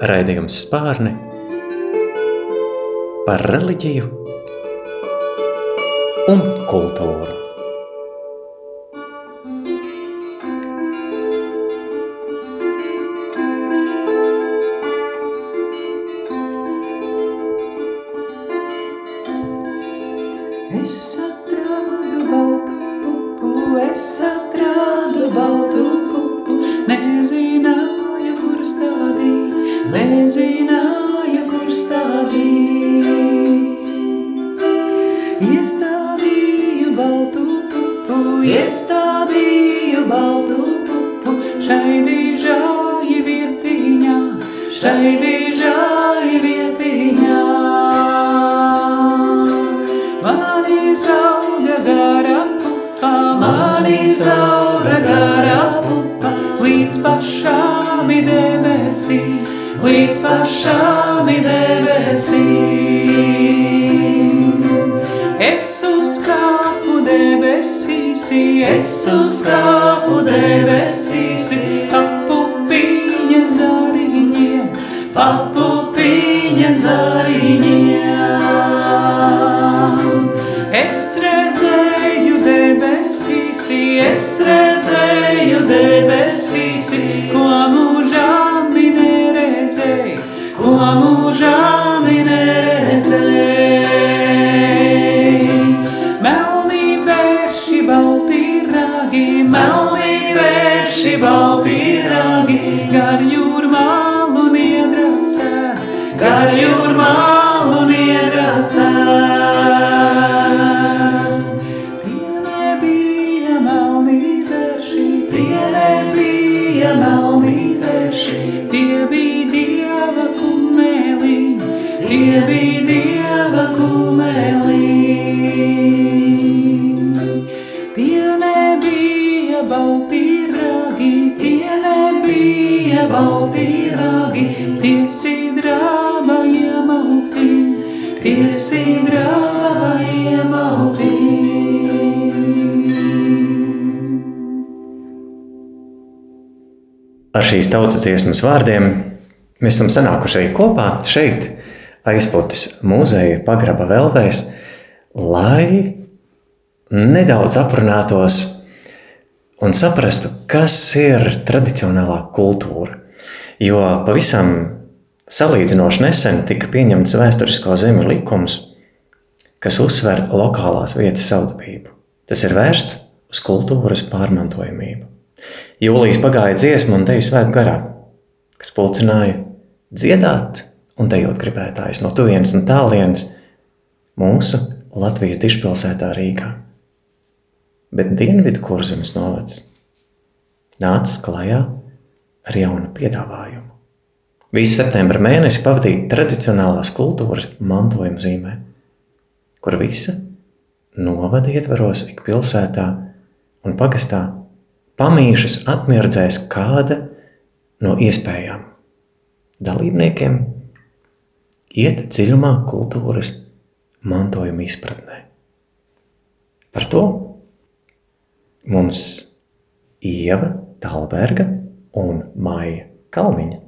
raidījums spārni par reliģiju un kultūru. Es redzēju debesīs, ko Šīs tautas dziesmas vārdiem mēs esam sanākuši arī kopā šeit, aizpūtas muzeja pagraba velvēs, lai nedaudz aprunātos un saprastu, kas ir tradicionālā kultūra. Jo pavisam salīdzinoši nesen tika pieņemts vēsturisko zemi likums, kas uzsver lokālās vietas savdabību. Tas ir vērsts uz kultūras pārmantojamību. Jūlijas pagāja dziesmu un teju svētku garā, kas pulcināja dziedāt un dejot gribētājus no tuvienes un tālienes mūsu Latvijas dišpilsētā Rīgā. Bet Dienvidu kurzemes novads nācis klajā ar jaunu piedāvājumu. Visu septembra mēnesi pavadīt tradicionālās kultūras mantojuma zīmē, kur visa novada ietvaros ik pilsētā un pagastā pamīšas atmirdzēs kāda no iespējām dalībniekiem iet dziļumā kultūras mantojuma izpratnē. Par to mums Ieva Talberga un Maija Kalniņa.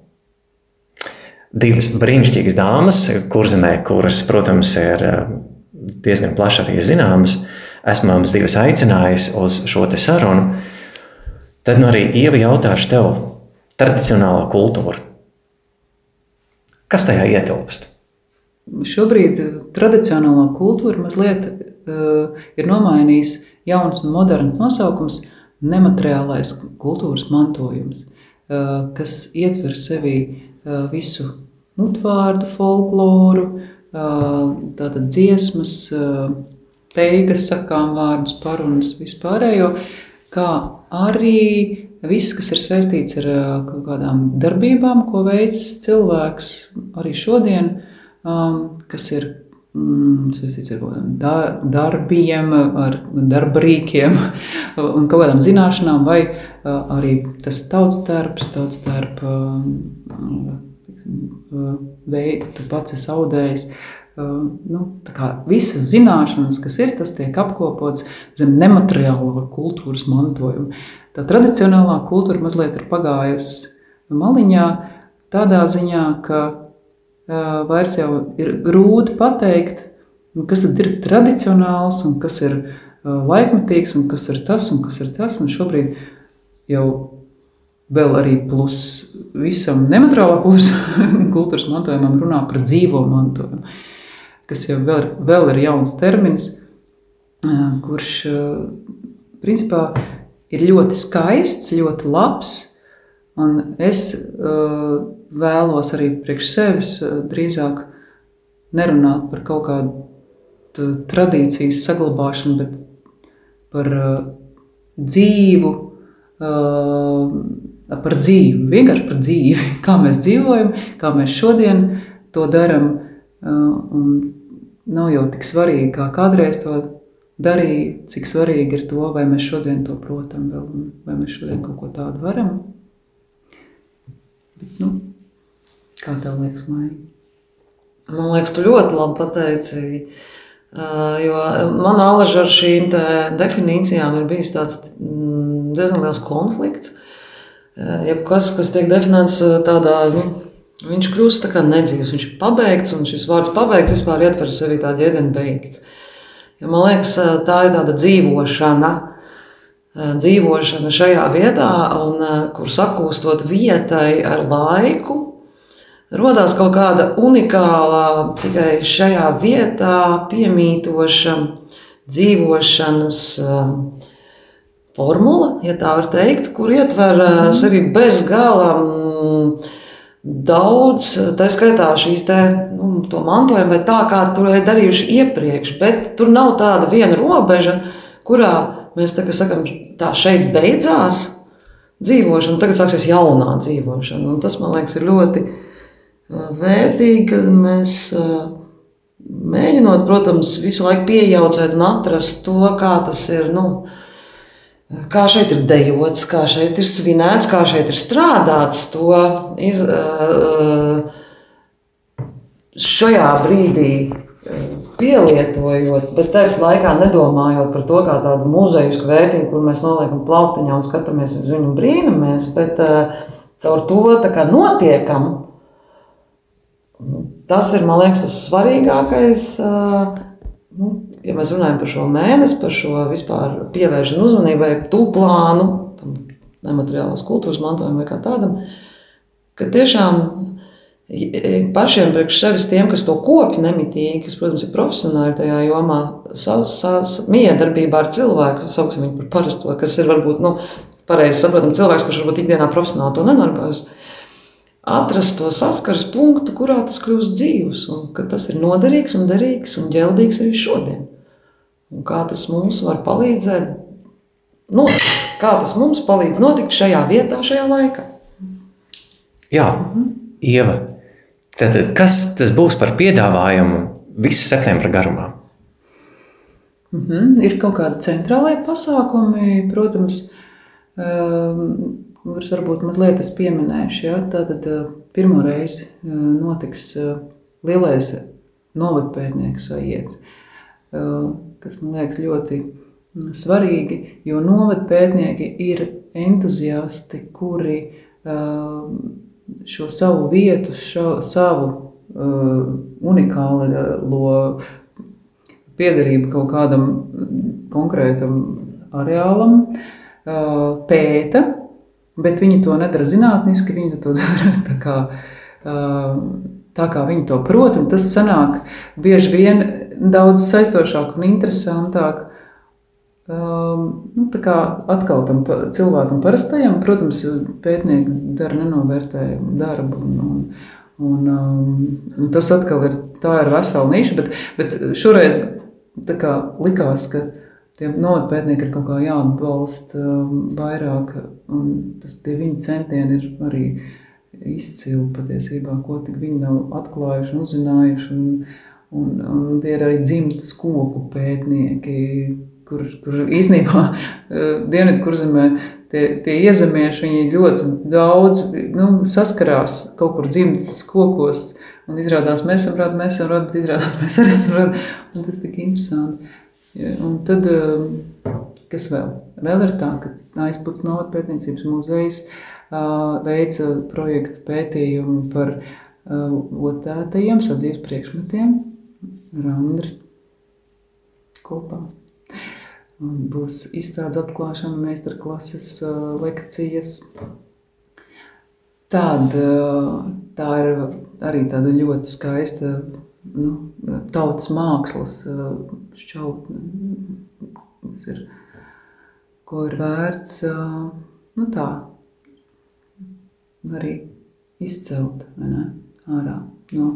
Divas brīnišķīgas dāmas, kurzemē, kuras, protams, ir eh, diezgan plaši arī zināmas, esmu mums divas aicinājis uz šo sarunu. Tad nu arī Ieva jautāšu tev, tradicionālā kultūra. Kas tajā ietilpst? Šobrīd tradicionālā kultūra mazliet uh, ir nomainījis jauns un moderns nosaukums - nemateriālais kultūras mantojums, uh, kas ietver sevī uh, visu mutvārdu, folkloru, uh, tātad dziesmas, uh, teigas, sakām vārdus, parunas, vispārējo, kā arī viss, kas ir saistīts ar kaut kādām darbībām, ko veids cilvēks arī šodien, kas ir mm, saistīts ar da- darbiem, ar darba rīkiem un kaut kādām zināšanām, vai arī tas tauts darbs, tauts darba um, veidu, tu pats esi audējis. Uh, nu, visas zināšanas, kas ir, tas tiek apkopots zem nemateriālā kultūras mantojuma. Tā tradicionālā kultūra mazliet ir pagājusi maliņā, tādā ziņā, ka uh, vairs jau ir grūti pateikt, nu, kas tad ir tradicionāls un kas ir uh, laikmetīgs un kas ir tas un kas ir tas. Un šobrīd jau vēl arī plus visam nemateriālā kultūras, kultūras mantojumam runā par dzīvo mantojumu, kas jau vēl, vēl ir jauns termins, kurš principā ir ļoti skaists, ļoti labs, un es vēlos arī priekš sevis drīzāk nerunāt par kaut kādu tradīcijas saglabāšanu, bet par dzīvu, par dzīvi, vienkārši par dzīvi, kā mēs dzīvojam, kā mēs šodien to darām. Nav jau tik svarīgi, kā kādreiz to darīja, cik svarīgi ir to, vai mēs šodien to protam, vēl, vai mēs šodien kaut ko tādu varam. Bet, nu, kā tev liekas, Maija? Man liekas, tu ļoti labi pateici. Jo man alaža ar šīm definīcijām ir bijis tāds mm, diezgan liels konflikts. Jebkas, kas tiek definēts tādā, nu, viņš kļūst tā kā nedzīvs, viņš ir pabeigts, un šis vārds pabeigts vispār ietver sevi tādu jēdzienu beigts. Ja man liekas, tā ir tāda dzīvošana, dzīvošana šajā vietā, un kur sakūstot vietai ar laiku, radās kaut kāda unikāla, tikai šajā vietā piemītoša dzīvošanas formula, ja tā var teikt, kur ietver mm. sevi bez gala daudz, tā skaitā šīs te, nu, mantojuma, vai tā kā tur ir darījuši iepriekš, bet tur nav tāda viena robeža, kurā mēs tā, sakam, tā šeit beidzās dzīvošana, tagad sāksies jaunā dzīvošana. Un tas man liekas ir ļoti vērtīgi, kad mēs mēģinot, protams, visu laiku pieejaucēt un atrast to, kā tas ir. Nu, Kā šeit ir dejots, kā šeit ir svinēts, kā šeit ir strādāts, to iz, šajā brīdī pielietojot, bet tajā laikā nedomājot par to kā tādu muzeju vērtību, kur mēs noliekam plauktiņā un skatāmies uz viņu un brīnamies, bet caur to notiekam. Tas ir, man liekas, tas svarīgākais. Nu, ja mēs runājam par šo mēnesi, par šo vispār pievēršanu uzmanībai, tūplānu, nemateriālās kultūras mantojumu vai kā tādam, ka tiešām pašiem priekš sevis tiem, kas to kopja nemitīgi, kas, protams, ir profesionāli tajā jomā, miedarbībā ar cilvēku, sauksim viņu par parasto, kas ir varbūt, nu, pareizi saprotam, cilvēks, kurš varbūt ikdienā profesionāli to nedarbojas atrast to saskares punktu, kurā tas kļūst dzīves, un ka tas ir noderīgs un derīgs un ģeldīgs arī šodien. Un kā tas mums var palīdzēt, nu, kā tas mums palīdz notikt šajā vietā, šajā laikā. Jā, Ieva, tad kas tas būs par piedāvājumu visu septembra garumā? Mm -hmm. Ir kaut kādi centrālai pasākumi, protams, um, kurus varbūt mazliet es pieminēšu. Ja? Tātad pirmo reizi notiks lielais novadpētnieku sajēdz, kas man liekas ļoti svarīgi, jo novadpētnieki ir entuziasti, kuri šo savu vietu, šo, savu unikālo piederību kaut kādam konkrētam areālam pēta, Bet viņi to nedara zinātniski, viņi to dara tā kā, tā kā viņi to prot. Tas sanāk bieži vien daudz saistošāk un interesantāk. Nu, tā kā atkal tam cilvēkam parastajam, protams, pētnieki dara nenovērtējumu darbu. Un, un, un, un tas atkal ir, tā ir vesela niša, bet, bet šoreiz kā, likās, ka Tiem novatpētniekiem ir kaut kā jāatbalsta um, vairāk, un tas tie viņa centieni ir arī izcili patiesībā, ko tik viņi nav atklājuši un uzzinājuši. Un, un, un tie ir arī dzimtas koku pētnieki, kur, kur īstenībā uh, Dienvidu kurzemē tie, tie iezemieši, ļoti daudz nu, saskarās kaut kur dzimtas kokos, un izrādās mēs esam radi, mēs esam bet izrādās mēs arī esam radi, un tas tik interesanti. Un tad, eh, Kas vēl? Vēl ir tā, ka aizputs novatpētniecības muzejs uh, veica projektu pētījumu par otētajiem sadzīves priekšmetiem. Randri kopā. Un būs izstādes atklāšana, meistarklases, uh, lekcijas. Tāda, tā ir arī tāda ļoti skaista nu, tautas mākslas šķautne. Tas ir, ko ir vērts nu, tā, arī izcelt ārā no,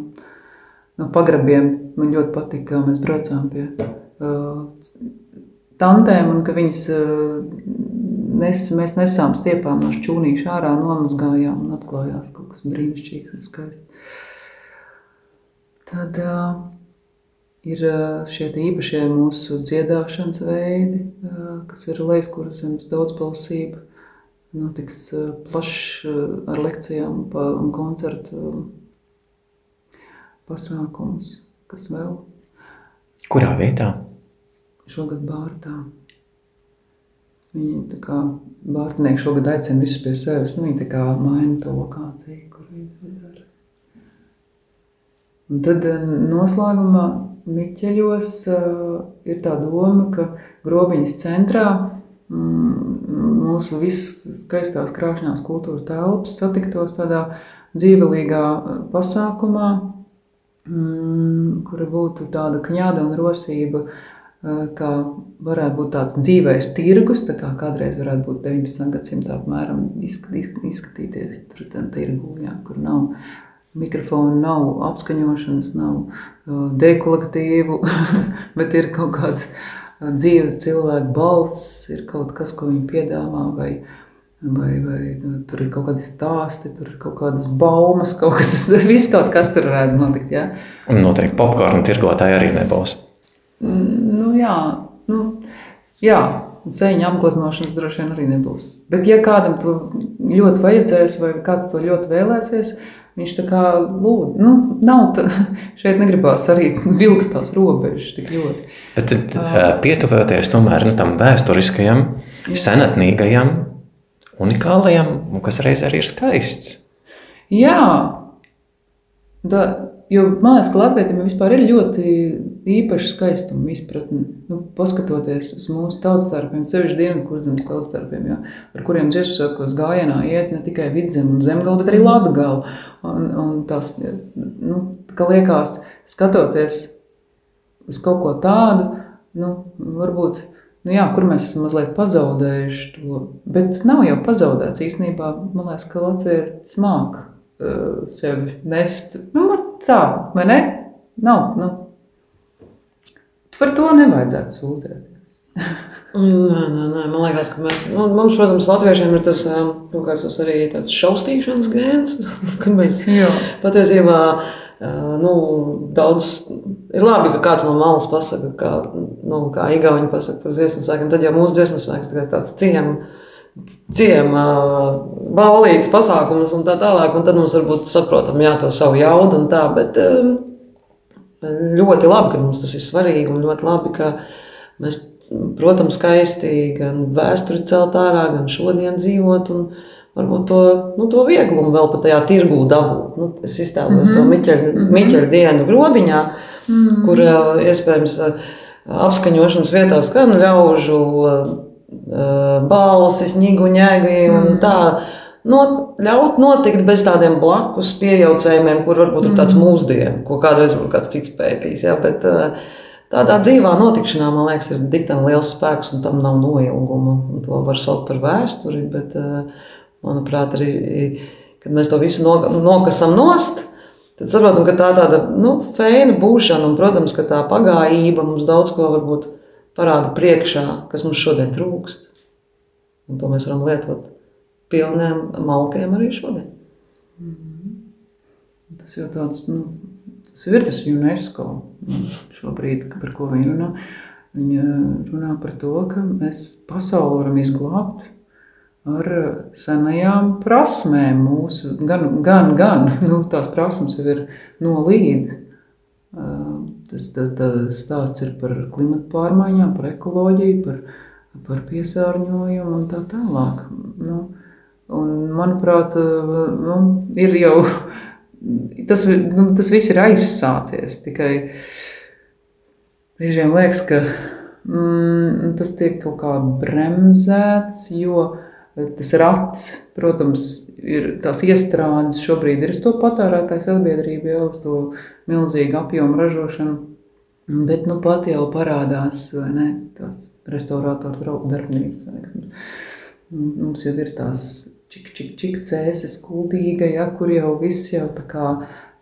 no pagrabiem. Man ļoti patika, kā mēs braucām pie uh, tantēm un ka viņas uh, nes, mēs nesām stiepām no šķūnīša ārā, nomazgājām un atklājās kaut kas brīnišķīgs un skaists. Tad uh, ir šie īpašie mūsu dziedāšanas veidi, uh, kas ir leiskurzemes daudzbalsība. Notiks uh, plašs uh, ar lekcijām un koncertu pasākums. Kas vēl? Kurā vietā? Šogad Bārtā. Viņi tā kā Bārtnieki šogad aicina visus pie sevis. Nu, viņi tā kā maina to lokāciju, kur viņi to dara. Un tad noslēgumā Miķeļos uh, ir tā doma, ka grobiņas centrā mm, mūsu viskaistās krāšņās kultūra telpas satiktos tādā dzīvelīgā pasākumā, mm, kura būtu tāda kņāda un rosība, kā varētu būt tāds dzīvais tirgus, tā kā kādreiz varētu būt 19. gadsimta apmēram izskatīties tur tirgu, jā, kur nav mikrofonu, nav apskaņošanas, nav dekolektīvu, bet ir kaut kāds dzīve cilvēku balss, ir kaut kas, ko viņi piedāvā, vai, vai, vai tur ir kaut kādi stāsti, tur ir kaut kādas baumas, kaut kas, viss kaut kas tur varētu notikt, jā. Un noteikti popkornu tirgotāji arī nebūs. Nu, jā, nu, jā, sēņa apgleznošanas droši vien arī nebūs. Bet, ja kādam to ļoti vajadzēs, vai kāds to ļoti vēlēsies, viņš tā kā lūdz, nu, nav tā, šeit negribās arī vilkt tās robežas tik ļoti. Bet tad pietuvoties tomēr nu, tam vēsturiskajam, jā. Senatnīgajam, unikālajam, kas reiz arī ir skaists. Jā, da, Jo man liekas, ka Latvijam vispār ir ļoti īpaša skaistuma izpratne. Nu, paskatoties uz mūsu tautstarpiem, sevišķi dienvidkurzemes tautstarpiem, ja, ar kuriem dziesmu sākos gājienā iet ne tikai vidzem un zemgala, bet arī latgala. Un, un tās, nu, ka liekas, skatoties uz kaut ko tādu, nu, varbūt, nu jā, kur mēs esam mazliet pazaudējuši to, bet nav jau pazaudēts īstenībā. Man liekas, ka Latvijas māk uh, sevi nest. Nu, tā, vai ne? Nav. Nu. Par to nevajadzētu sūdzēties. nē, nē, nē, man liekas, ka mēs, nu, mums, protams, latviešiem ir tas, nu, tas arī tāds šaustīšanas gēns, kad mēs patiesībā nu, daudz ir labi, ka kāds no malas pasaka, kā, nu, kā Igauni pasaka par dziesmu svēkiem, tad jau mūsu dziesmu svēki ir tāds ciem, ciema balītas pasākumus un tā tālāk, un tad mums varbūt saprotam, jā, to savu jaudu un tā, bet ļoti labi, ka mums tas ir svarīgi un ļoti labi, ka mēs, protams, skaisti gan vēsturi celt ārā, gan šodien dzīvot un varbūt to, nu, to vieglumu vēl pat tajā tirgū dabūt. Nu, es iztēlojos mm -hmm. to Miķeļa, mm -hmm. Dienu grobiņā, mm -hmm. kur iespējams apskaņošanas vietās gan ļaužu balsis, ņigu, ņēgi un mm. tā. Not, ļaut notikt bez tādiem blakus pieejaucējumiem, kur varbūt ir tāds mm. mūsdienu, ko kādreiz kāds cits pētīs. Ja, bet, tādā dzīvā notikšanā, man liekas, ir diktēta liels spēks un tam nav noilguma. Un to var saukt par vēsturi, bet, manuprāt, arī, kad mēs to visu nokasam nost, tad saprotam, ka tā tāda nu, feina būšana un, protams, ka tā pagājība mums daudz ko varbūt parāda priekšā, kas mums šodien trūkst. Un to mēs varam lietot pilniem malkiem arī šodien. Mm -hmm. Tas jau tāds, nu, tas ir tas UNESCO šobrīd, par ko viņi runā. Viņa runā par to, ka mēs pasauli varam izglābt ar senajām prasmēm mūsu, gan, gan, gan nu, tās prasmes jau ir no līdzi Tas, tas, tas stāsts ir par klimatu pārmaiņām, par ekoloģiju, par par piesārņojumu un tā tālāk. Nu, un, manuprāt, nu, ir jau tas, nu, tas viss ir aizsācies. Tikai brīžiem liekas, ka mm, tas tiek kaut kā bremzēts, jo tas rats, protams, ir tās iestrādes šobrīd ir uz to patērētāju sabiedrību, jau uz to milzīgu apjomu ražošanu. Bet nu pat jau parādās, ne, tās restaurātoru draugu darbnīcas. Mums jau ir tās čik, čik, čik cēsis kuldīga, ja, kur jau viss jau tā kā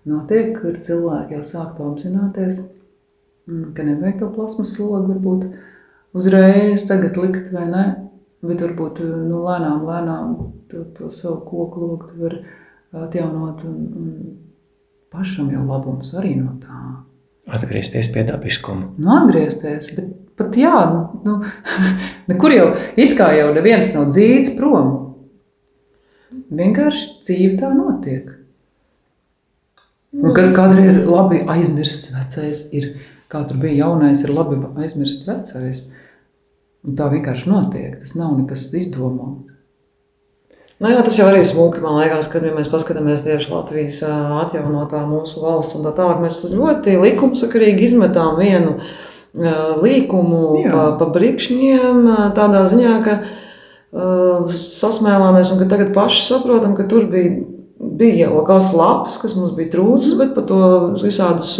notiek, kur cilvēki jau sāk to apzināties, ka nevajag to plasmas slogu varbūt uzreiz tagad likt vai ne, bet varbūt nu, lēnām, lēnām to, to savu koku logu var atjaunot un, un pašam jau labums arī no tā. Atgriezties pie dabiskuma. Nu, atgriezties, bet pat jā, nu, nekur jau it kā jau neviens nav dzīts prom. Vienkārši dzīve tā notiek. Un kas kādreiz labi aizmirsts vecais ir, kā tur bija jaunais, ir labi aizmirsts vecais. Un tā vienkārši notiek. Tas nav nekas izdomāts. Nu, jā, tas jau arī smuki, man liekas, kad ja mēs paskatāmies tieši Latvijas atjaunotā mūsu valsts un tā tālāk. Mēs ļoti likumsakarīgi izmetām vienu līkumu jā. pa, pa brikšņiem tādā ziņā, ka uh, sasmēlāmies un ka tagad paši saprotam, ka tur bija bija jau kāds lapas, kas mums bija trūcis, bet par to visādus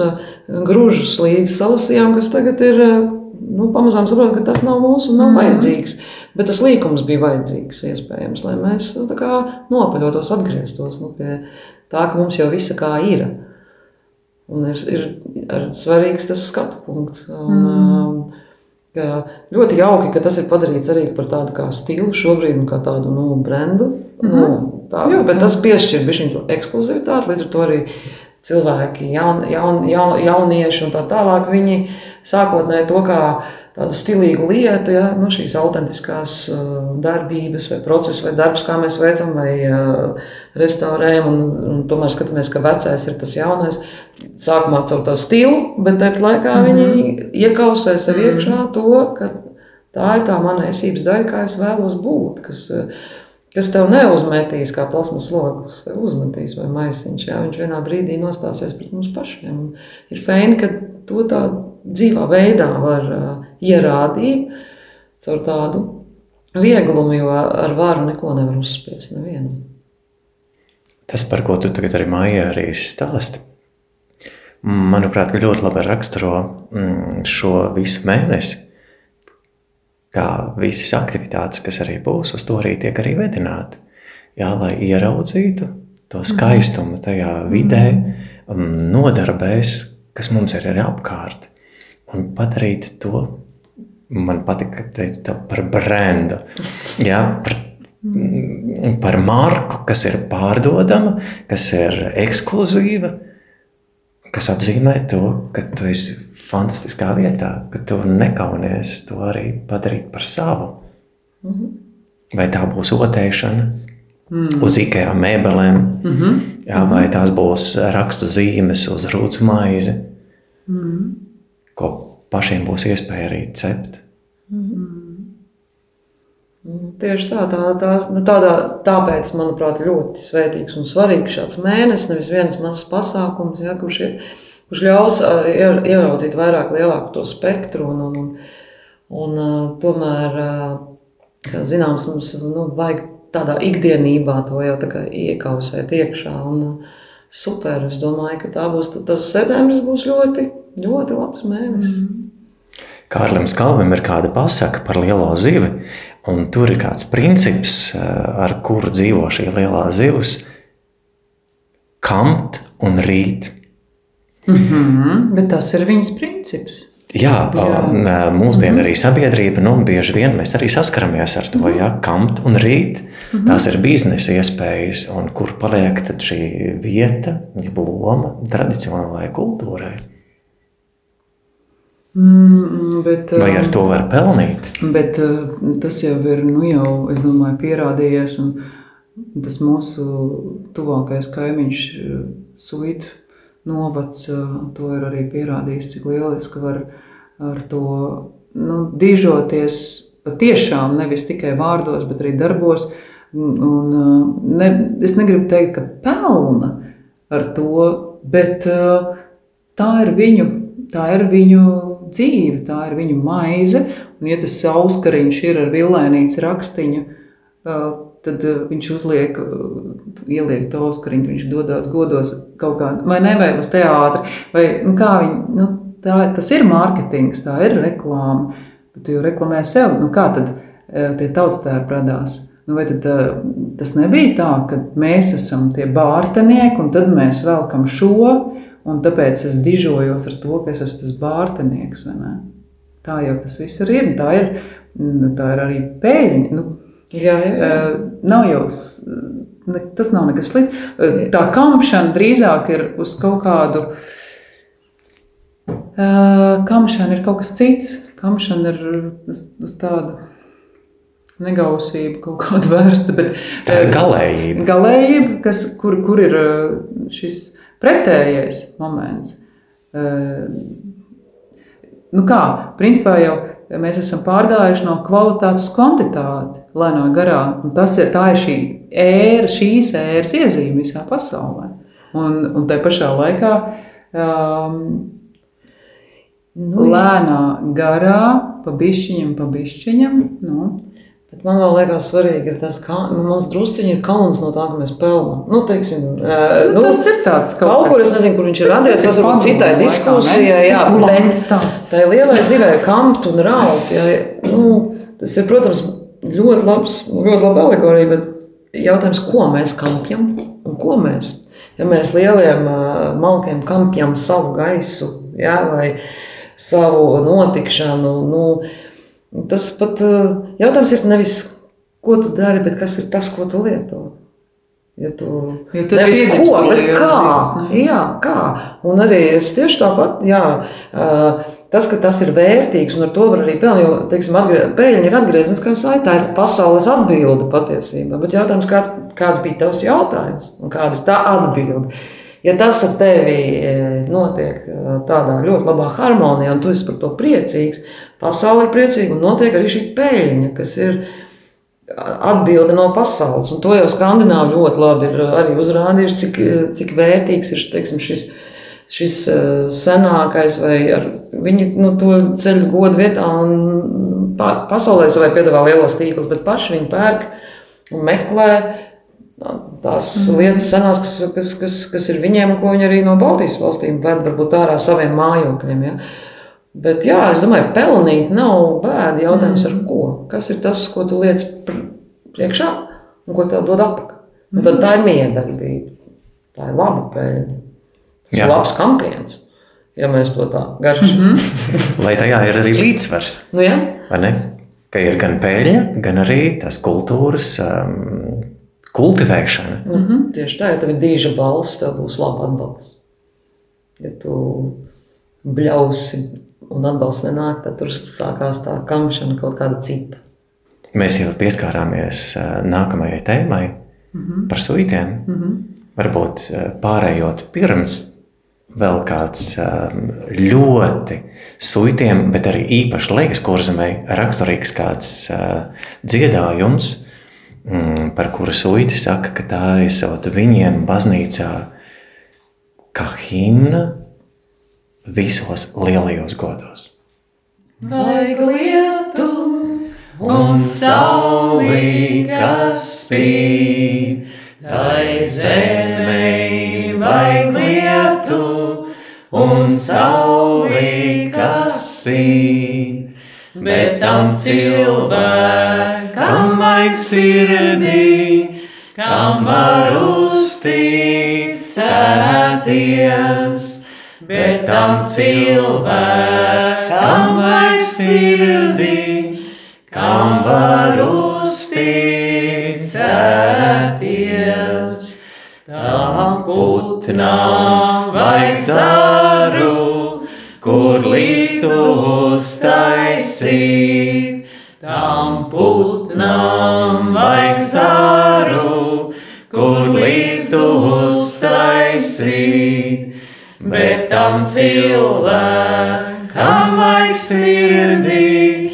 grūžus līdzi salasījām, kas tagad ir, nu, pamazām saprotam, ka tas nav mūsu un nav mm. vajadzīgs. Bet tas līkums bija vajadzīgs, iespējams, lai mēs nu, nopaļotos, atgrieztos nu, pie tā, ka mums jau visa kā ir. Un ir, ir, svarīgs tas skatu punkts. Un, mm. Ļoti jauki, ka tas ir padarīts arī par tādu kā stilu šobrīd, kā tādu nu, brendu. Mm -hmm. nu, tā, Jā, bet tas piešķir viņa ekskluzivitāti, līdz ar to arī cilvēki, jaun, jaun, jaun, jaunieši un tā tālāk. Viņi sākotnēji to kā tādu stilīgu lietu, ja, nu, šīs autentiskās uh, darbības, vai procesa, vai darbs, kā mēs veicam, vai uh, restaurējam, un, un tomēr skatāmies, ka vecais ir tas jaunais. Sākumā caur to stilu, bet tāpat laikā mm viņi iekausē sev mhm. iekšā to, ka tā ir tā mana esības daļa, kā es vēlos būt. Kas, uh, kas tev neuzmetīs kā plasmas lokus, tev uzmetīs vai maisiņš. Jā, viņš vienā brīdī nostāsies pret mums pašiem. Ir fēni, ka to tā dzīvā veidā var uh, ierādīt caur tādu vieglumu, jo ar varu neko nevar uzspiest nevienam. Tas, par ko tu tagad arī mājā arī stāsti, manuprāt, ļoti labi raksturo mm, šo visu mēnesi. Kā visas aktivitātes, kas arī būs, uz to arī tiek arī vedināti. Jā, lai ieraudzītu to skaistumu tajā vidē, mm, nodarbēs, kas mums ir arī apkārt, un padarīt to man patika, ka teica par brendu. Jā, par, par marku, kas ir pārdodama, kas ir ekskluzīva, kas apzīmē to, ka tu esi fantastiskā vietā, ka tu nekaunies to arī padarīt par savu. Mhm. Vai tā būs otēšana, mm. uz IKEA mēbelēm, mm -hmm. jā, vai tās būs rakstu zīmes uz rūtas maizi, mm. Ko pašiem būs iespēja arī cept. Mm. Tieši tā, tā, tā nu tādā, tāpēc, manuprāt, ļoti svētīgs un svarīgs šāds mēnesis, nevis viens mazs pasākums, ja, kurš, ir, kurš ļaus ieraudzīt vairāk, lielāku to spektru. Un, un, un, un tomēr, kā zināms, mums nu, vajag tādā ikdienībā to jau iekausēt iekšā. Un, super, es domāju, ka tā būs, tas septembris būs ļoti, ļoti labs mēnesis. Mm. Kārlim Kalvim ir kāda pasaka par lielo zivi, un tur ir kāds princips, eh, ar kuru dzīvo šī lielā zivs - kamt un rīt. Mm -hmm, bet tas ir viņas princips. Jā, jā. mūsdienu -hmm. arī sabiedrība, nu, bieži vien mēs arī saskaramies ar to, -hmm. ja, kamt un rīt. Mm -hmm. Tās ir biznesa iespējas, un kur paliek šī vieta, loma tradicionālajai kultūrai. Mm, bet, Vai ar to var pelnīt? Bet eh, tas jau ir nu, jau, domāju, pierādījies. Tas mūsu tuvākais kaimiņš, eh, Suīta novads, eh, to ir arī pierādījis, cik lieliski var ar to nu, dižoties patiešām nevis tikai vārdos, bet arī darbos. Un, ne, es negribu teikt, ka pelna ar to, bet tā ir viņu, tā ir viņu dzīve, tā ir viņu maize. Un, ja tas auskariņš ir ar vilēnītes rakstiņu, tad viņš uzliek, ieliek to auskariņu, viņš dodas godos kaut kā, vai ne, vai uz teātri, vai nu, kā viņi, nu, tā, tas ir mārketings, tā ir reklāma, bet tu jau reklamē sev, nu kā tad tie tautstēri radās? Nu, vai tad, tas nebija tā, ka mēs esam tie bārtenieki, un tad mēs velkam šo, un tāpēc es dižojos ar to, ka es esmu tas bārtenieks. Tā jau tas viss ir. Tā ir, tā ir arī pēļņa. Nu, jā, jā, jā. Nav jau, tas nav nekas slikts. Tā kampšana drīzāk ir uz kaut kādu. Kamšana ir kaut kas cits. Kamšana ir uz, uz tādu negausību kaut kāda vērsta. Bet, tā ir galējība. Galējība, kas, kur, kur ir šis pretējais moments. Nu kā, principā jau mēs esam pārgājuši no kvalitātes uz kvantitāti lēnā garā. Un tas ir, ir šī ēra, šīs ēras iezīme visā pasaulē. Un, un tai pašā laikā um, nu, lēnā garā, pa bišķiņam, pa bišķiņam. Nu, Bet man liekas, svarīgi ir tas, ka nu, mums druskuļi ir kauns no tā, ka mēs pelnām. Nu, teiksim, nu, tas ir tāds kaut, kaut kur, es nezinu, kur viņš ir radies. Tas varbūt citai diskusijai, jā, bet tā ir lielai zivē kamt un raut. Jā, nu, tas ir, protams, ļoti labs, ļoti laba alegorija, bet jautājums, ko mēs kampjam un ko mēs? Ja mēs lieliem malkiem kampjam savu gaisu, jā, vai savu notikšanu, nu, Tas pat jautājums ir nevis, ko tu dari, bet kas ir tas, ko tu lieto. Ja tu ja nevis ko, bet kā. Jā, kā. Un arī es tieši tāpat, jā, tas, ka tas ir vērtīgs un ar to var arī pelnīt, jo, teiksim, pēļņi ir atgriezniskā saitē, tā ir pasaules atbilde patiesībā. Bet jautājums, kāds, kāds bija tavs jautājums un kāda ir tā atbilde? Ja tas ar tevi notiek tādā ļoti labā harmonijā, un tu esi par to priecīgs, pasaule ir priecīga un notiek arī šī peļņa, kas ir atbilde no pasaules. Un to jau skandināvi ļoti labi ir arī uzrādījuši, cik, cik vērtīgs ir teiksim, šis, šis senākais, vai ar, viņi nu, to ceļu godu vietā un pasaulē savai piedāvā lielos tīklus, bet paši viņi pērk un meklē tās mm. lietas, senās, kas, kas, kas, kas ir viņiem, ko viņi arī no Baltijas valstīm ved varbūt ārā saviem mājokļiem. Ja? Bet, jā, es domāju, pelnīt nav bēda jautājums, ar ko. Kas ir tas, ko tu liec priekšā un ko tev dod atpakaļ? Un tad tā ir miedarbība. Tā ir laba peļņa. Tas jā. ir labs kampiens. Ja mēs to tā garšam. Mm -hmm. Lai tajā ir arī līdzsvars. Nu, jā. Vai ne? Ka ir gan peļņa, gan arī tas kultūras um, kultivēšana. Mm -hmm. Tieši tā, ja tev ir dīža balss, tev būs laba atbalsts. Ja tu bļausi un atbalsts nenāk, tad tur sākās tā kamšana kaut kāda cita. Mēs jau pieskārāmies nākamajai tēmai mm -hmm. par suitiem. Mm -hmm. Varbūt pārējot pirms vēl kāds ļoti suitiem, bet arī īpaši leikas kurzemē raksturīgs kāds dziedājums, Mm, par kuru suiti saka, ka tā ir viņiem baznīcā kā himna visos lielajos godos. Vajag lietu un saulī, kas spīd, tai zemē vajag lietu un saulī, kas spīd, bet tam cilvēkam kam vajag sirdī, kam var uzticēties, bet tam cilvēkam vajag sirdī, kam var uzticēties. Tam putnām vajag zaru, kur līstu uztaisīt tam putnam vajag sāru, kur līdzu uztaisīt, bet tam cilvēkam vajag sirdī,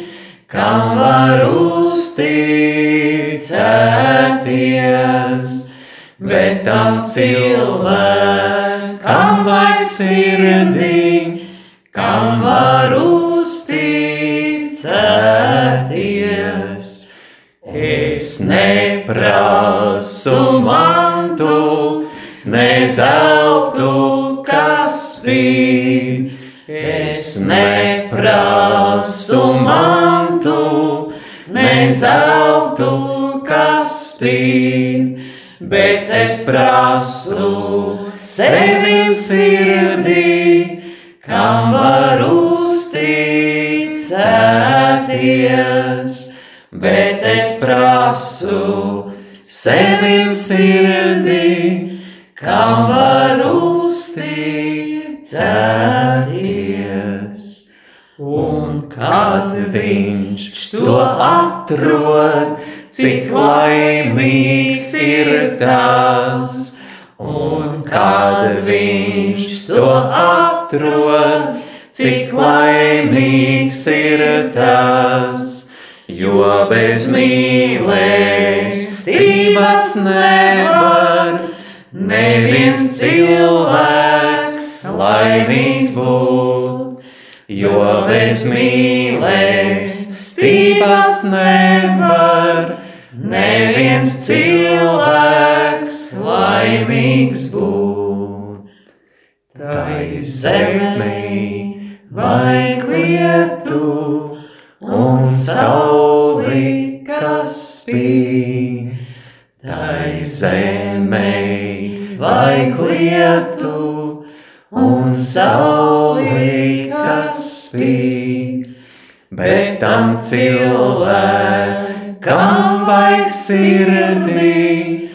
kam var uzticēties, bet tam cilvēkam vajag sirdī, kam var uzticēties. Es neprasu mantu, ne neprasu mantu, ne zeltu, kas spīd, bet es prasu sevi sirdī, kam var uzticēties, bet es prasu sevi sirdī, kam var uzticēties. Kad viņš to atrod, cik laimīgs ir tas, un kad viņš to atrod, cik laimīgs ir tas, jo bez mīlestības nevar neviens cilvēks laimīgs būt, jo bez mīlestības nevar neviens cilvēks laimīgs būt. Tai zemē vajag lietu un sauli, kas spīd. Tai zemē vajag lietu un sauli, spīd. Bet tam cilvēkam vajag sirdī,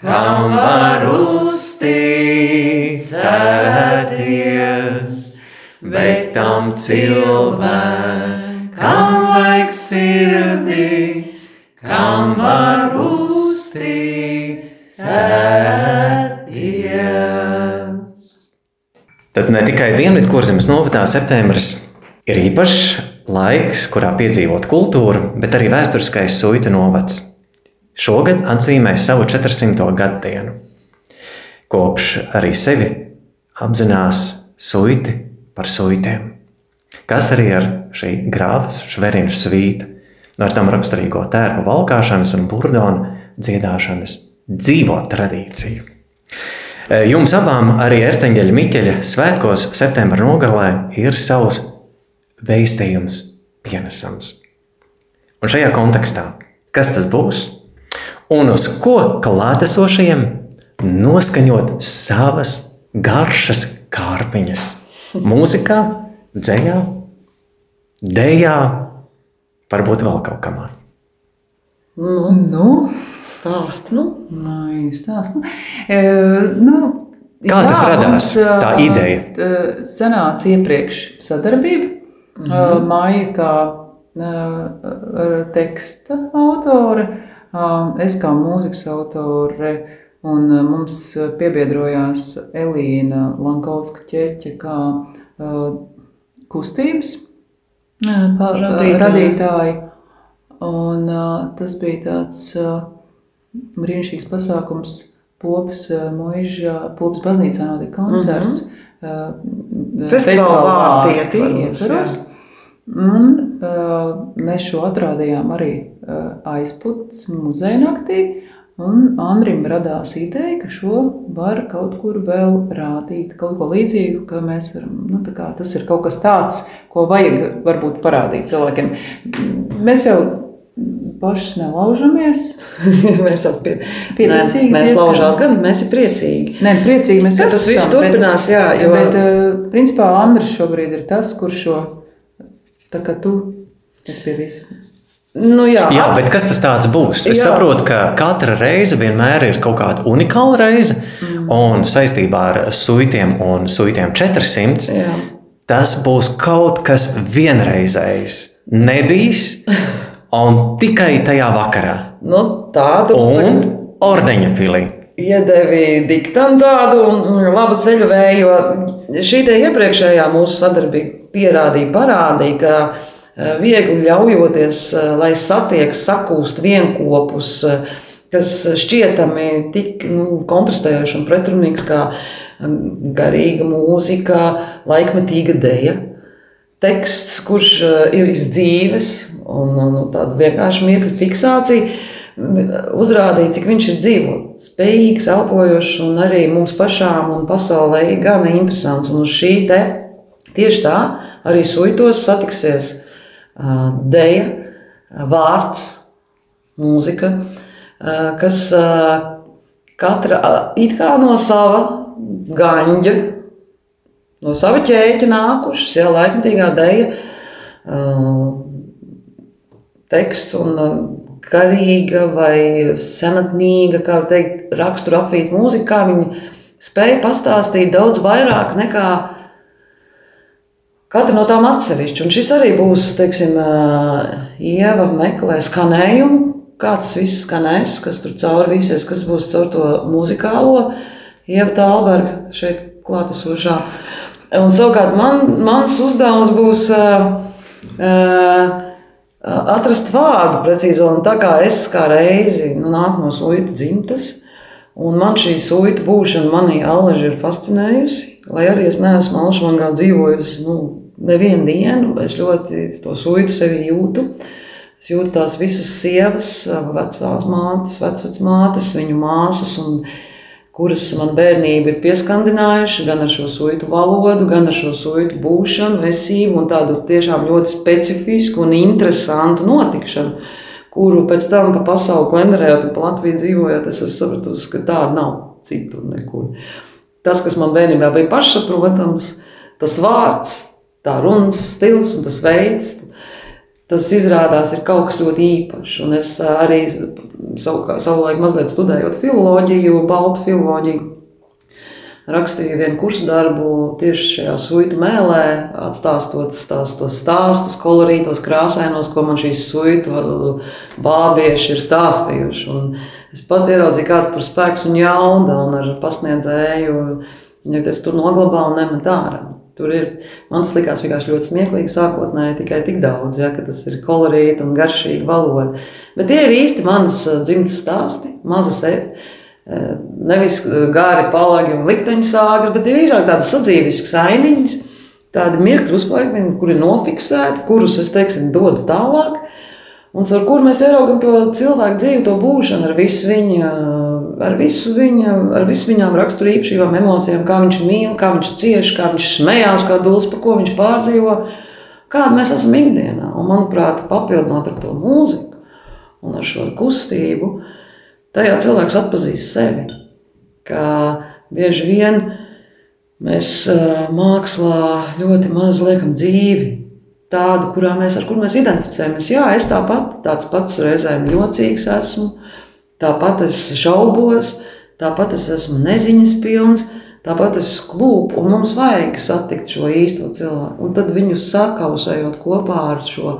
kam var uzticēties. Bet tam cilvēkam vajag sirdī, kam var Tad ne tikai Dienvidkurzemes novadā septembris ir īpašs laiks, kurā piedzīvot kultūru, bet arī vēsturiskais suita novads. Šogad atzīmē savu 400. gadu dienu. Kopš arī sevi apzinās suiti par suitiem, kas arī ar šī grāfas šverinu svīta, no ar tam raksturīgo tērpu valkāšanas un burdonu dziedāšanas dzīvo tradīciju. Jums abām arī Erceņģeļa Miķeļa svētkos septembra nogalē ir savs veistījums pienesams. Un šajā kontekstā, kas tas būs un uz ko klātesošajiem noskaņot savas garšas kārpiņas mūzikā, dzējā, dējā, varbūt vēl kaut kamā. Nu, Nu, stāst, nu. Nē, stāst. Nu, e, nu, Kā tas radās, mums, tā e, ideja? e, Sanāca iepriekš sadarbība. Mm -hmm. Māja kā teksta autore, es kā mūzikas autore, un mums piebiedrojās Elīna Lankauska ķeķe kā kustības Radītāja. radītāji. Un, tas bija tāds brīnišķīgs pasākums. Popas uh, mūžā, Popas baznīcā notika koncerts. Mm -hmm. uh, Festivāla vārti ietvaros. Un uh, mēs šo atrādījām arī uh, aizputnes muzeja naktī. Un Andrim radās ideja, ka šo var kaut kur vēl rādīt, kaut ko līdzīgu, ka mēs varam, nu, tā kā tas ir kaut kas tāds, ko vajag varbūt parādīt cilvēkiem. Mēs jau pašas nelaužamies. mēs tādi pie... Pieticīgi Nē, mēs laužās gan, mēs ir priecīgi. Nē, priecīgi mēs Ka tas esam, viss turpinās, bet, jā, jo- Bet, eh, principā, Andris šobrīd ir tas, kurš šo, tā kā tu, es pie visu. Nu, jā, Jā, bet kas tas tāds būs? Es Jā. saprotu, ka katra reize vienmēr ir kaut kāda unikāla reize, mm. un saistībā ar suitiem un suitiem 400 Jā. tas būs kaut kas vienreizējs, nebijis, un tikai tajā vakarā. Nu, tādu Un ordeņa pilī. iedevi diktantu tādu un labu ceļu vēju, jo šī te iepriekšējā mūsu sadarbība pierādīja, parādīja, ka viegli ļaujoties, lai satiek, sakūst vienopus, kas šķietami tik nu, kontrastējoši un pretrunīgs kā garīga mūzika, laikmetīga deja. Teksts, kurš ir iz dzīves, un nu, tāda vienkārši mirkļa fiksācija, uzrādīja, cik viņš ir dzīvot, spējīgs, elpojošs un arī mums pašām un pasaulē gan interesants. Un uz šī te tieši tā arī suitos satiksies uh, deja, vārds, mūzika, uh, kas uh, katra it kā no sava gaņģa, no sava ķēķa nākušas, jā, laikmatīgā deja, teksts un garīga vai senatnīga, kā teikt, rakstura apvīt mūzika, kā viņi spēja pastāstīt daudz vairāk nekā katra no tām atsevišķi. Un šis arī būs, teiksim, Ieva meklē skanējumu, kā tas viss skanēs, kas tur cauri visies, kas būs caur to muzikālo. Ieva Tālberga šeit klātesošā. Un savukārt man, mans uzdevums būs uh, uh, atrast vārdu precīzo. Un tā kā es kā reizi nu, nāku no suita dzimtas, un man šī suita būšana manī alaži ir fascinējusi, lai arī es neesmu alšmangā dzīvojusi nu, nevienu dienu, es ļoti to suitu sevi jūtu. Es jūtu tās visas sievas, vecās mātes, vecmātes, viņu māsas un kuras man bērnība ir pieskandinājuši gan ar šo suitu valodu, gan ar šo suitu būšanu, esību un tādu tiešām ļoti specifisku un interesantu notikšanu, kuru pēc tam pa pasauli klenderējot un pa Latviju dzīvojot, es esmu sapratusi, ka tāda nav citur nekur. Tas, kas man bērnībā bija pašsaprotams, tas vārds, tā runas stils un tas veids, tas izrādās ir kaut kas ļoti īpašs. Un es arī savu, savulaik mazliet studējot filoloģiju, baltu filoloģiju. Rakstīju vienu kursu darbu tieši šajā suitu mēlē, atstāstot tās, tos stāstus, kolorītos, krāsainos, ko man šīs suitu bābieši ir stāstījuši. Un es pat ieraudzīju, kāds tur spēks un jauda, un ar pasniedzēju viņi tur noglabā un nemet ārā. Tur ir, man tas likās vienkārši ļoti smieklīgi sākotnēji, tikai tik daudz, ja, ka tas ir kolorīti un garšīgi valoda. Bet tie ir īsti manas dzimtas stāsti, mazas etas. Nevis gāri palagi un likteņu sāgas, bet drīzāk tādas sadzīviskas ainiņas, tādi mirkļi uzplaikumi, kuri nofiksēti, kurus es, teiksim, dodu tālāk. Un ar kur mēs ieraugam to cilvēku dzīvi, to būšanu ar visu viņa, ar visu viņa, ar visu viņām rakstura īpašībām, emocijām, kā viņš mīl, kā viņš cieš, kā viņš smējās, kā dūls, pa ko viņš pārdzīvo, kāda mēs esam ikdienā. Un, manuprāt, papildinot ar to mūziku un ar šo kustību, tajā cilvēks atpazīst sevi. Kā bieži vien mēs mākslā ļoti maz liekam dzīvi tādu, kurā mēs, kur mēs identificējamies. Jā, es tāpat tāds pats reizēm jocīgs esmu, tāpat es šaubos, tāpat es esmu neziņas pilns, tāpat es klūpu, un mums vajag satikt šo īsto cilvēku. Un tad viņus sakausējot kopā ar šo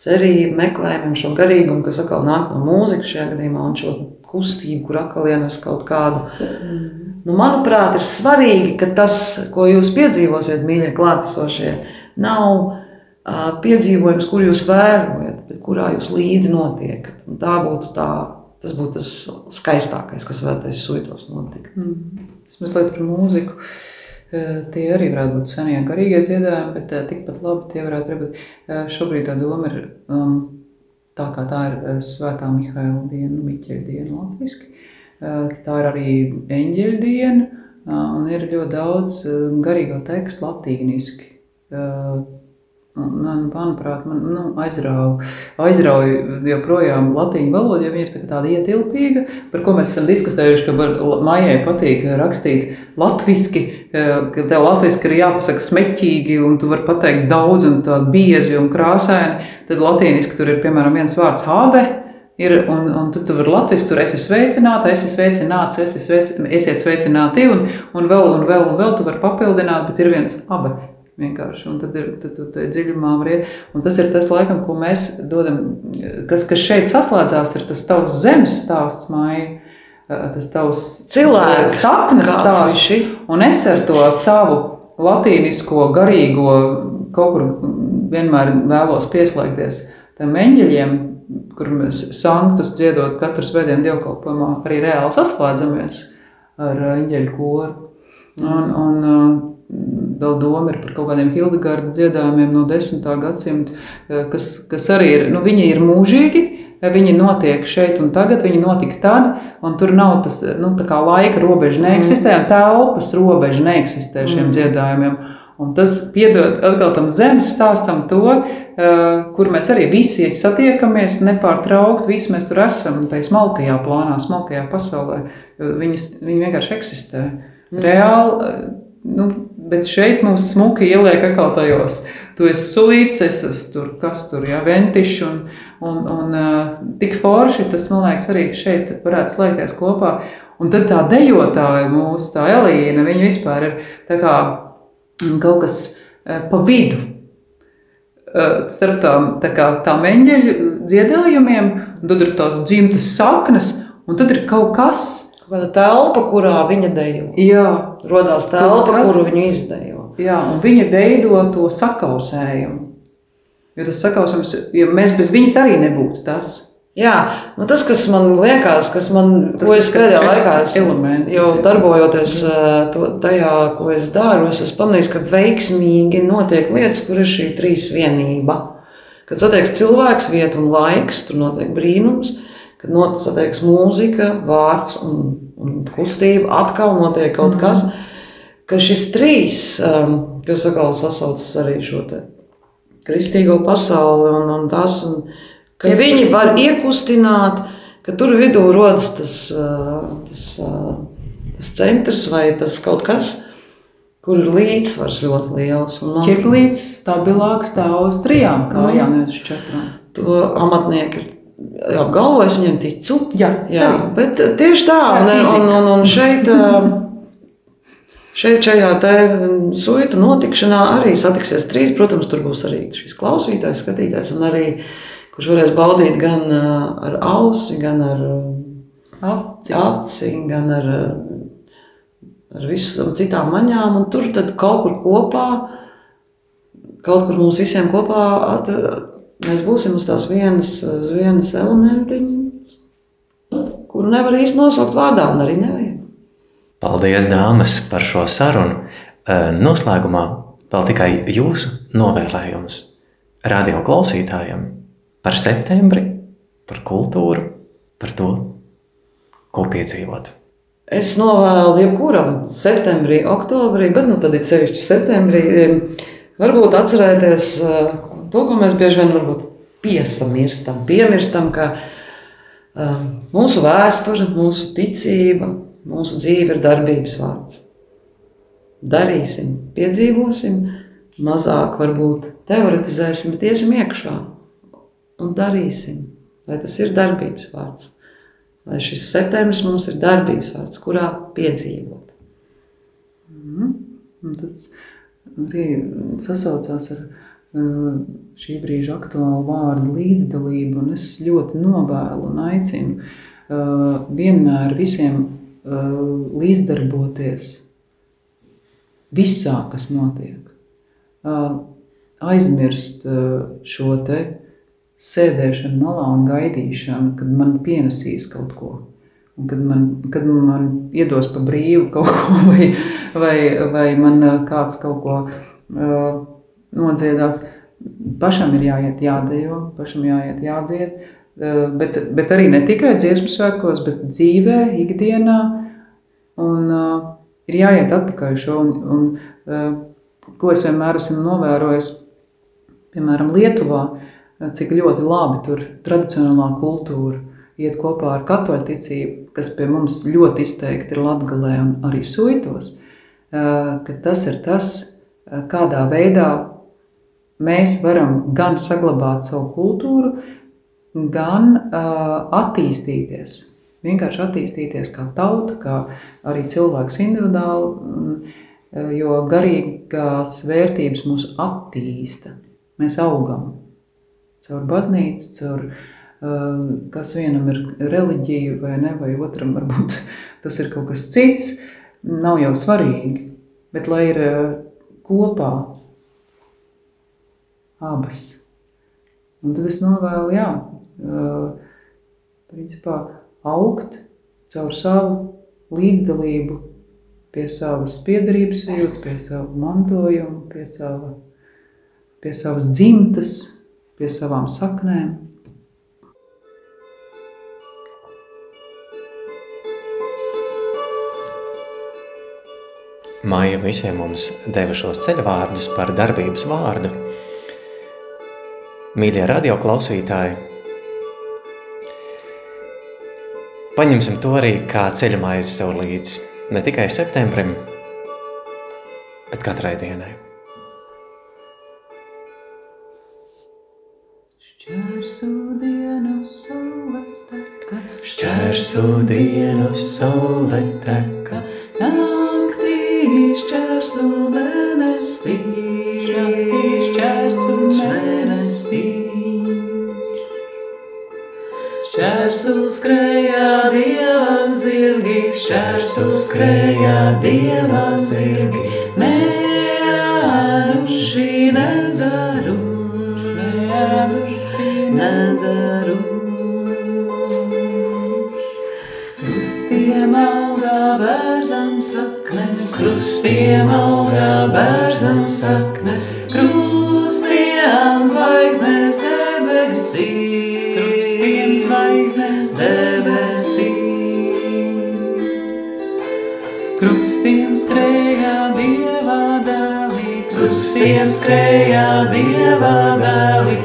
cerību, meklējumu, šo garīgumu, kas atkal nāk no mūzikas šajā gadījumā, un šo kustību, kur atkal ienes kaut kādu. Nu, manuprāt, ir svarīgi, ka tas, ko jūs piedzīvosiet, mīļie klātesošie, nav piedzīvojums, kur jūs vērojat, bet kurā jūs līdzi notiekat. Un tā būtu tā, tas būtu tas skaistākais, kas varētu suitos notikt. Mm. Tas mazliet par mūziku. Tie arī varētu būt senie garīgie dziedājumi, bet tikpat labi tie varētu būt. Šobrīd tā doma ir, um, tā kā tā ir Svētā Mihaila diena, Miķeļa diena latviski, tā ir arī eņģeļa diena, un ir ļoti daudz garīgo tekstu latīniski Man, manuprāt, man nu, aizrauja, aizrauja joprojām latīņu valoda, jo viņa ir tā tāda ietilpīga, par ko mēs esam diskutējuši, ka Maijai patīk rakstīt latviski, ka tev latviski ir jāpasaka smeķīgi, un tu vari pateikt daudz un tādu biezi un krāsaini, tad latīniski tur ir, piemēram, viens vārds habe, ir, un, un tu, tu vari latviski, tur esi sveicināta, esi sveicināts, esi sveic, esiet sveicināti, un, un vēl, un vēl, un vēl tu vari papildināt, bet ir viens abe. Vienkārši. Un tad ir tad, tad, dziļumā var iet. Un tas ir tas, laikam, ko mēs dodam, kas, kas šeit saslēdzās, ir tas tavs zemes stāsts, māja. Tas tavs cilvēks, sapnis stāsts. Un es ar to savu latīnisko, garīgo kaut kur vienmēr vēlos pieslēgties tam eņģeļiem, kur mēs sanktus dziedot katru svētdienu dievkalpojumā, arī reāli saslēdzamies ar eņģeļu koru. Un, un vēl doma ir par kaut kādiem Hildegardas dziedājumiem no 10. gadsimta, uh, kas, kas arī ir, nu, viņi ir mūžīgi, viņi notiek šeit un tagad, viņi notika tad, un tur nav tas, nu, tā kā laika robeža neeksistē, un telpas robeža neeksistē šiem mm. dziedājumiem. Un tas piedod atkal tam zemes stāstam to, kur mēs arī visi satiekamies nepārtraukti, visi mēs tur esam, tajā smalkajā plānā, smalkajā pasaulē, viņi, viņi vienkārši eksistē. Mm. Reāli, nu, bet šeit mums smuki ieliek atkal tajos. Tu esi suīts, es esmu tur, kas tur, jā, ventišs un, un, un tik forši, tas, man liekas, arī šeit varētu slēgties kopā. Un tad tā dejotāja mūsu, tā Elīna, viņa vispār ir tā kā kaut kas pa vidu. Starp tām, tā kā, tām eņģeļu dziedājumiem, tad ir tās dzimtas saknes, un tad ir kaut kas, Kāda telpa, kurā viņa dejo. Jā, rodās telpa, kas, kuru viņa izdejo. Jā, un viņa veido to sakausējumu. Jo tas sakausējums, ja mēs bez viņas arī nebūtu tas. Jā, nu tas, kas man liekas, kas man, tas ko es pēdējā laikā elements, jau darbojoties to, tajā, ko es daru, es esmu pamanījis, ka veiksmīgi notiek lietas, kur ir šī trīs vienība. Kad satiekas cilvēks, vieta un laiks, tur notiek brīnums kad notiek mūzika, vārds un, un kustība, atkal notiek kaut kas. Ka šis trīs, um, kas atkal sasaucas arī šo kristīgo pasauli un, un tas, un, ka Jeb. viņi var iekustināt, ka tur vidū rodas tas, uh, tas, uh, tas centrs vai tas kaut kas, kur ir līdzsvars ļoti liels. Man... Ķeklīts stabilāks tā uz trijām kājām, mm. nevis četrām. To amatnieki ir apgalvo, es viņam ticu. Jā, jā bet eh, tieši tā, un, un, un, un šeit, eh, šeit šajā te suitu notikšanā arī satiksies trīs. Protams, tur būs arī šis klausītājs, skatītājs, un arī kurš varēs baudīt gan eh, ar ausi, gan ar aci, aci gan ar, ar visām citām maņām. Un tur tad kaut kur kopā, kaut kur mums visiem kopā atrast mēs būsim uz tās vienas, uz vienas elementiņa, kuru nevar īsti nosaukt vārdā, un arī nevajag. Paldies, dāmas, par šo sarunu. Noslēgumā vēl tikai jūsu novērtējums radio klausītājiem par septembri, par kultūru, par to, ko piedzīvot. Es novēlu jebkuram septembrī, oktobrī, bet nu tad ir sevišķi septembrī, varbūt atcerēties to, ko mēs bieži vien varbūt piesamirstam, piemirstam, ka um, mūsu vēsture, mūsu ticība, mūsu dzīve ir darbības vārds. Darīsim, piedzīvosim, mazāk varbūt teoretizēsim, bet iesim iekšā un darīsim, lai tas ir darbības vārds. Lai šis septembris mums ir darbības vārds, kurā piedzīvot. Mm. Tas arī sasaucās ar šī brīža aktuālu vārdu līdzdalību, un es ļoti novēlu un aicinu vienmēr visiem līdzdarboties visā, kas notiek. Aizmirst šo te sēdēšanu malā un gaidīšanu, kad man pienesīs kaut ko. Un kad man, kad man iedos pa brīvu kaut ko, vai, vai, vai man kāds kaut ko uh, nodziedās. Pašam ir jāiet, jādejo, pašam jāiet, jādzied. Eh, bet, bet arī ne tikai dziesmu svētkos, bet dzīvē, ikdienā. Un, uh, ir jāiet atpakaļ šo. Un, un, uh, ko es vienmēr esmu novērojis, piemēram, Lietuvā, cik ļoti labi tur tradicionālā kultūra iet kopā ar katoļu ticību, kas pie mums ļoti izteikti ir latgalē un arī suitos, uh, ka tas ir tas, kādā veidā mēs varam gan saglabāt savu kultūru, gan uh, attīstīties. Vienkārši attīstīties kā tauta, kā arī cilvēks individuāli, jo garīgās vērtības mūs attīsta. Mēs augam caur baznīcu, caur uh, kas vienam ir reliģija vai ne, vai otram varbūt tas ir kaut kas cits, nav jau svarīgi. Bet lai ir kopā abas. Un tad es novēlu, jā, principā augt caur savu līdzdalību pie savas piedarības jūtas, pie sava mantojuma, pie, sava, pie savas dzimtas, pie savām saknēm. Māja visiem mums deva šos ceļvārdus par darbības vārdu. Mīļie radio klausītāji, paņemsim to arī kā ceļa maizi sev līdzi. Ne tikai septembrim, bet katrai dienai. Šķērsu dienu saule teka, Šķērsu dienu saule teka, naktī šķērsu mēnestī, naktī Šķērsu skrējā dievam zirgi, šķērsu skrējā dieva zirgi, neāduši nedzaruši, neāduši nedzaruši. Krustiem augā bērzam saknes, krustiem augā bērzam saknes, krustiem Skrējā dieva dēlīs, Krustiem skrējā dieva dēli,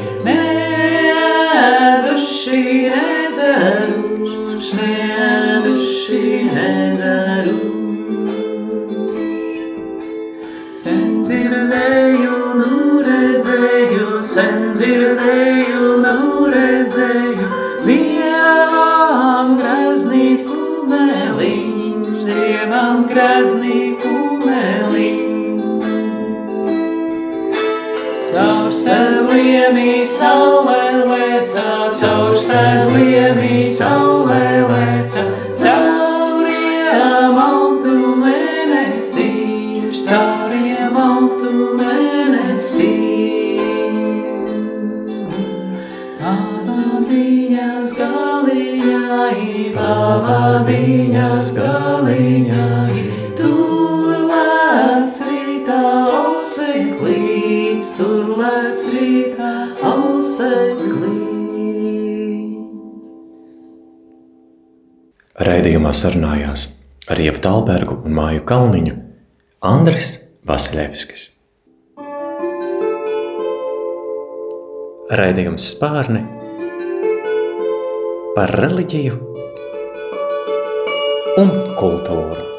un Māju Kalniņu Andris Vasiljevskis. Raidījums spārni par reliģiju un kultūru.